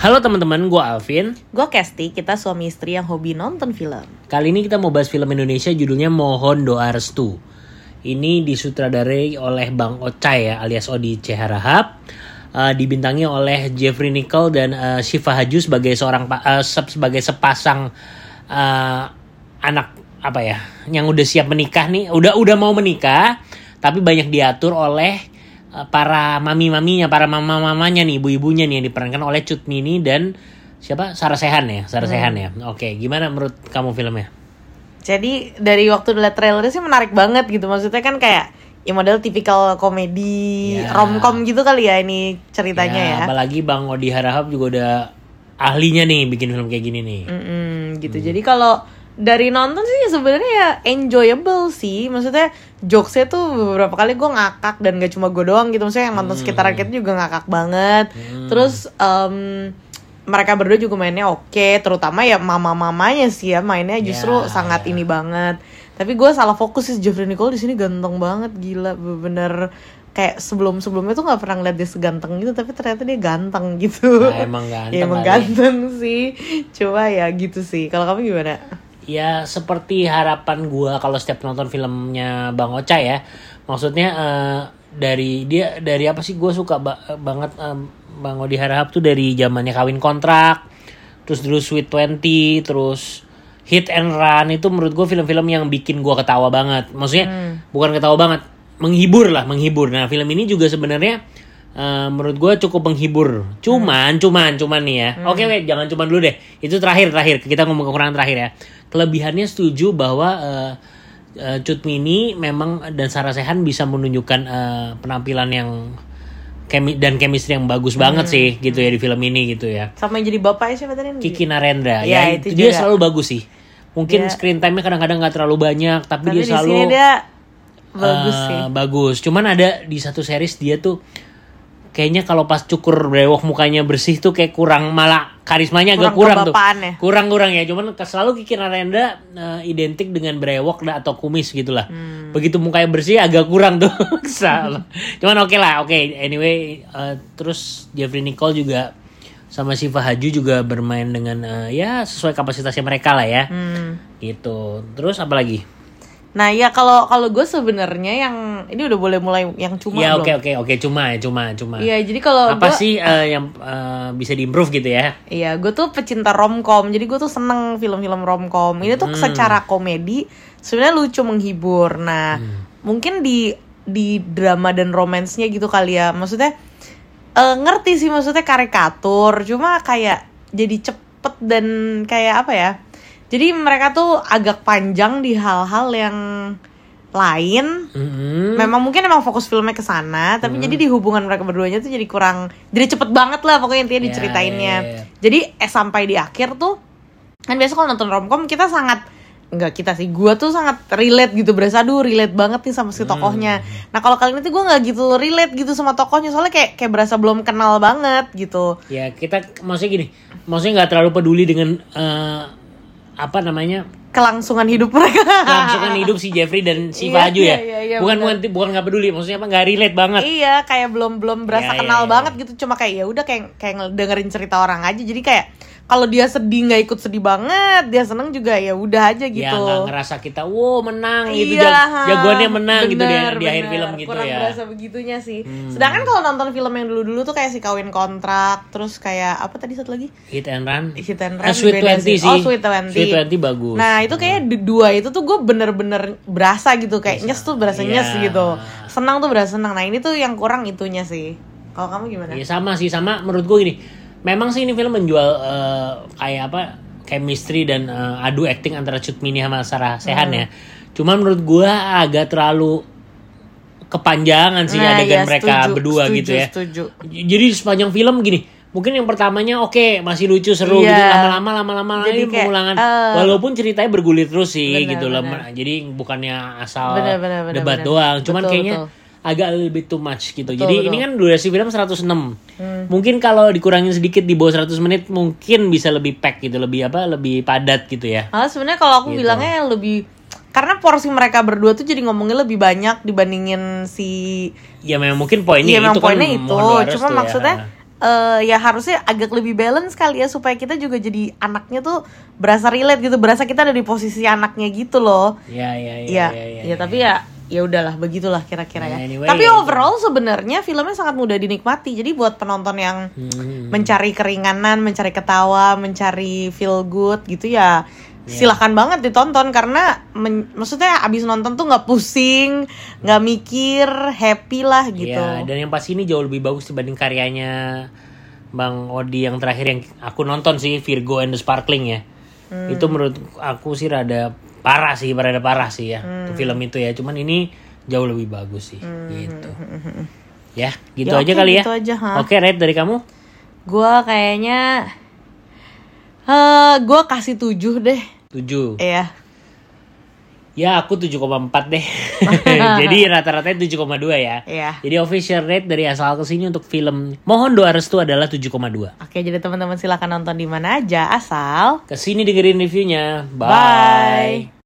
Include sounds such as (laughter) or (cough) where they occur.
Halo teman-teman, gue Alvin. Gue Kesti, kita suami istri yang hobi nonton film. Kali ini kita mau bahas film Indonesia judulnya Mohon Doa Restu. Ini disutradarai oleh Bang Ocai ya, alias Odi C. Harahap. Uh, dibintangi oleh Jeffrey Nicole dan uh, Shiva Haju sebagai seorang uh, sebagai sepasang uh, anak apa ya yang udah siap menikah nih udah udah mau menikah tapi banyak diatur oleh para mami-maminya para mama-mamanya nih ibu-ibunya nih yang diperankan oleh Cut Mini dan siapa Sarah Sehan ya Sarah hmm. Sehan ya oke gimana menurut kamu filmnya jadi dari waktu lihat trailer sih menarik banget gitu maksudnya kan kayak ya model tipikal komedi ya. romcom gitu kali ya ini ceritanya ya, ya. apalagi bang Odi Harahap juga udah ahlinya nih bikin film kayak gini nih mm -mm, gitu hmm. jadi kalau dari nonton sih sebenarnya ya enjoyable sih. Maksudnya jokesnya tuh beberapa kali gue ngakak dan gak cuma gue doang gitu. Maksudnya yang nonton hmm. sekitar kita juga ngakak banget. Hmm. terus um, mereka berdua juga mainnya oke terutama ya mama mamanya sih ya mainnya justru yeah, sangat yeah. ini banget. Tapi gue salah fokus sih Jeffrey Nicole di sini ganteng banget gila bener kayak sebelum sebelumnya tuh nggak pernah ngeliat dia seganteng gitu tapi ternyata dia ganteng gitu. Nah, emang ganteng (laughs) ya emang ganteng sih. Coba ya gitu sih. Kalau kamu gimana ya seperti harapan gue kalau setiap nonton filmnya bang Ocha ya maksudnya uh, dari dia dari apa sih gue suka ba banget uh, bang Odi Harahap tuh dari zamannya kawin kontrak terus terus Sweet Twenty terus Hit and Run itu menurut gue film-film yang bikin gue ketawa banget. Maksudnya hmm. bukan ketawa banget, menghibur lah, menghibur. Nah film ini juga sebenarnya uh, menurut gue cukup menghibur. Cuman, hmm. cuman, cuman nih ya. Hmm. Oke, wait, jangan cuman dulu deh. Itu terakhir, terakhir. Kita ngomong kekurangan terakhir ya. Kelebihannya setuju bahwa uh, uh, Cut Mini memang dan Sarah Sehan bisa menunjukkan uh, penampilan yang kemi dan chemistry yang bagus hmm. banget sih gitu ya di film ini gitu ya. Sama yang jadi bapak siapa tadi? Kiki Narendra. Ya, ya itu dia selalu bagus sih mungkin yeah. screen time-nya kadang-kadang nggak terlalu banyak tapi, tapi dia selalu dia bagus uh, sih bagus cuman ada di satu series dia tuh kayaknya kalau pas cukur brewok mukanya bersih tuh kayak kurang malah karismanya agak kurang, tuh ya? kurang kurang ya cuman selalu Kiki Narendra uh, identik dengan brewok atau kumis gitulah hmm. begitu mukanya bersih agak kurang tuh (laughs) cuman oke okay lah oke okay. anyway uh, terus Jeffrey Nicole juga sama Siva Haju juga bermain dengan uh, ya sesuai kapasitasnya mereka lah ya hmm. gitu terus apa lagi nah ya kalau kalau gue sebenarnya yang ini udah boleh mulai yang cuma ya oke oke oke. Cuma ya cuma cuma. Iya jadi kalau apa gua, sih uh, yang uh, bisa diimprove gitu ya? Iya gue tuh pecinta romcom. Jadi gue tuh seneng film-film romcom. Ini tuh hmm. secara komedi sebenarnya lucu menghibur. Nah hmm. mungkin di di drama dan romansnya gitu kali ya. Maksudnya uh, ngerti sih maksudnya karikatur. Cuma kayak jadi cepet dan kayak apa ya jadi mereka tuh agak panjang di hal-hal yang lain mm-hmm. memang mungkin emang fokus filmnya ke sana tapi mm-hmm. jadi di hubungan mereka berduanya tuh jadi kurang jadi cepet banget lah pokoknya intinya yeah, diceritainnya yeah, yeah. jadi eh sampai di akhir tuh kan biasa kalau nonton romcom kita sangat Enggak kita sih, gue tuh sangat relate gitu berasa aduh relate banget nih sama si hmm. tokohnya. Hmm. Nah kalau kali ini tuh gue nggak gitu relate gitu sama tokohnya soalnya kayak kayak berasa belum kenal banget gitu. Ya kita maksudnya gini, maksudnya nggak terlalu peduli dengan uh, apa namanya kelangsungan hidup mereka. Kelangsungan hidup si Jeffrey dan si iya, Baju ya. Iya, iya, bukan bukan bukan nggak peduli, maksudnya apa nggak relate banget. Iya, kayak belum belum berasa iya, kenal iya, iya. banget gitu. Cuma kayak ya udah kayak kayak dengerin cerita orang aja. Jadi kayak kalau dia sedih nggak ikut sedih banget dia seneng juga ya udah aja ya, gitu ya nggak ngerasa kita wow menang gitu iya, Jag jagoannya menang bener, gitu di, di akhir film gitu kurang ya berasa begitunya sih hmm. sedangkan kalau nonton film yang dulu dulu tuh kayak si kawin kontrak terus kayak apa tadi satu lagi hit and run hit and run eh, sweet twenty sih oh sweet twenty sweet twenty bagus nah itu kayak hmm. dua itu tuh gue bener-bener berasa gitu kayak nyes tuh berasa yeah. nyes gitu senang tuh berasa senang nah ini tuh yang kurang itunya sih kalau kamu gimana? Ya sama sih sama menurut gue gini memang sih ini film menjual uh, kayak apa chemistry dan uh, adu acting antara Cut Mini sama Sarah Sehan hmm. ya. Cuman menurut gue agak terlalu kepanjangan sih nah, adegan ya, mereka setuju, berdua setuju, gitu ya. Setuju. Jadi sepanjang film gini, mungkin yang pertamanya oke okay, masih lucu seru yeah. gitu lama-lama lama-lama ini pengulangan uh, walaupun ceritanya bergulir terus sih bener, gitu loh. Jadi bukannya asal bener, bener, bener, debat bener. doang, cuman betul, kayaknya betul agak lebih too much gitu. Betul, Jadi betul. ini kan durasi film 106. Hmm. Mungkin kalau dikurangin sedikit di bawah 100 menit mungkin bisa lebih pack gitu, lebih apa? Lebih padat gitu ya. Ah sebenarnya kalau aku gitu. bilangnya lebih karena porsi mereka berdua tuh jadi ngomongnya lebih banyak dibandingin si Ya memang mungkin poinnya ya, itu poinnya kan itu. Cuma ya. Eh, ya harusnya agak lebih balance kali ya supaya kita juga jadi anaknya tuh berasa relate gitu, berasa kita ada di posisi anaknya gitu loh. Ya ya ya Iya, ya, ya, ya, tapi ya ya udahlah begitulah kira-kira ya. Nah, anyway, tapi ya overall sebenarnya filmnya sangat mudah dinikmati. Jadi buat penonton yang Hmm. mencari keringanan, mencari ketawa, mencari feel good gitu ya. Iya. Silahkan banget ditonton karena men- maksudnya abis nonton tuh nggak pusing, nggak mikir, happy lah gitu. Iya, dan yang pasti ini jauh lebih bagus dibanding karyanya Bang Odi yang terakhir yang aku nonton sih Virgo and the Sparkling ya. Hmm. Itu menurut aku sih rada parah sih, rada parah sih ya. Hmm. Itu film itu ya. Cuman ini jauh lebih bagus sih gitu. (laughs) Ya, gitu Ya, aja oke, kali ya. gitu aja, ha. Oke, rate dari kamu? Gua kayaknya eh gua kasih 7 deh. 7. Iya. Ya, aku 7,4 deh. (laughs) Jadi rata-ratanya 7,2 ya. Iya. Jadi official rate dari asal ke sini untuk film Mohon Doa Restu adalah 7,2. Oke, jadi teman-teman silakan nonton di mana aja asal Ke sini dengerin reviewnya. Bye. Bye.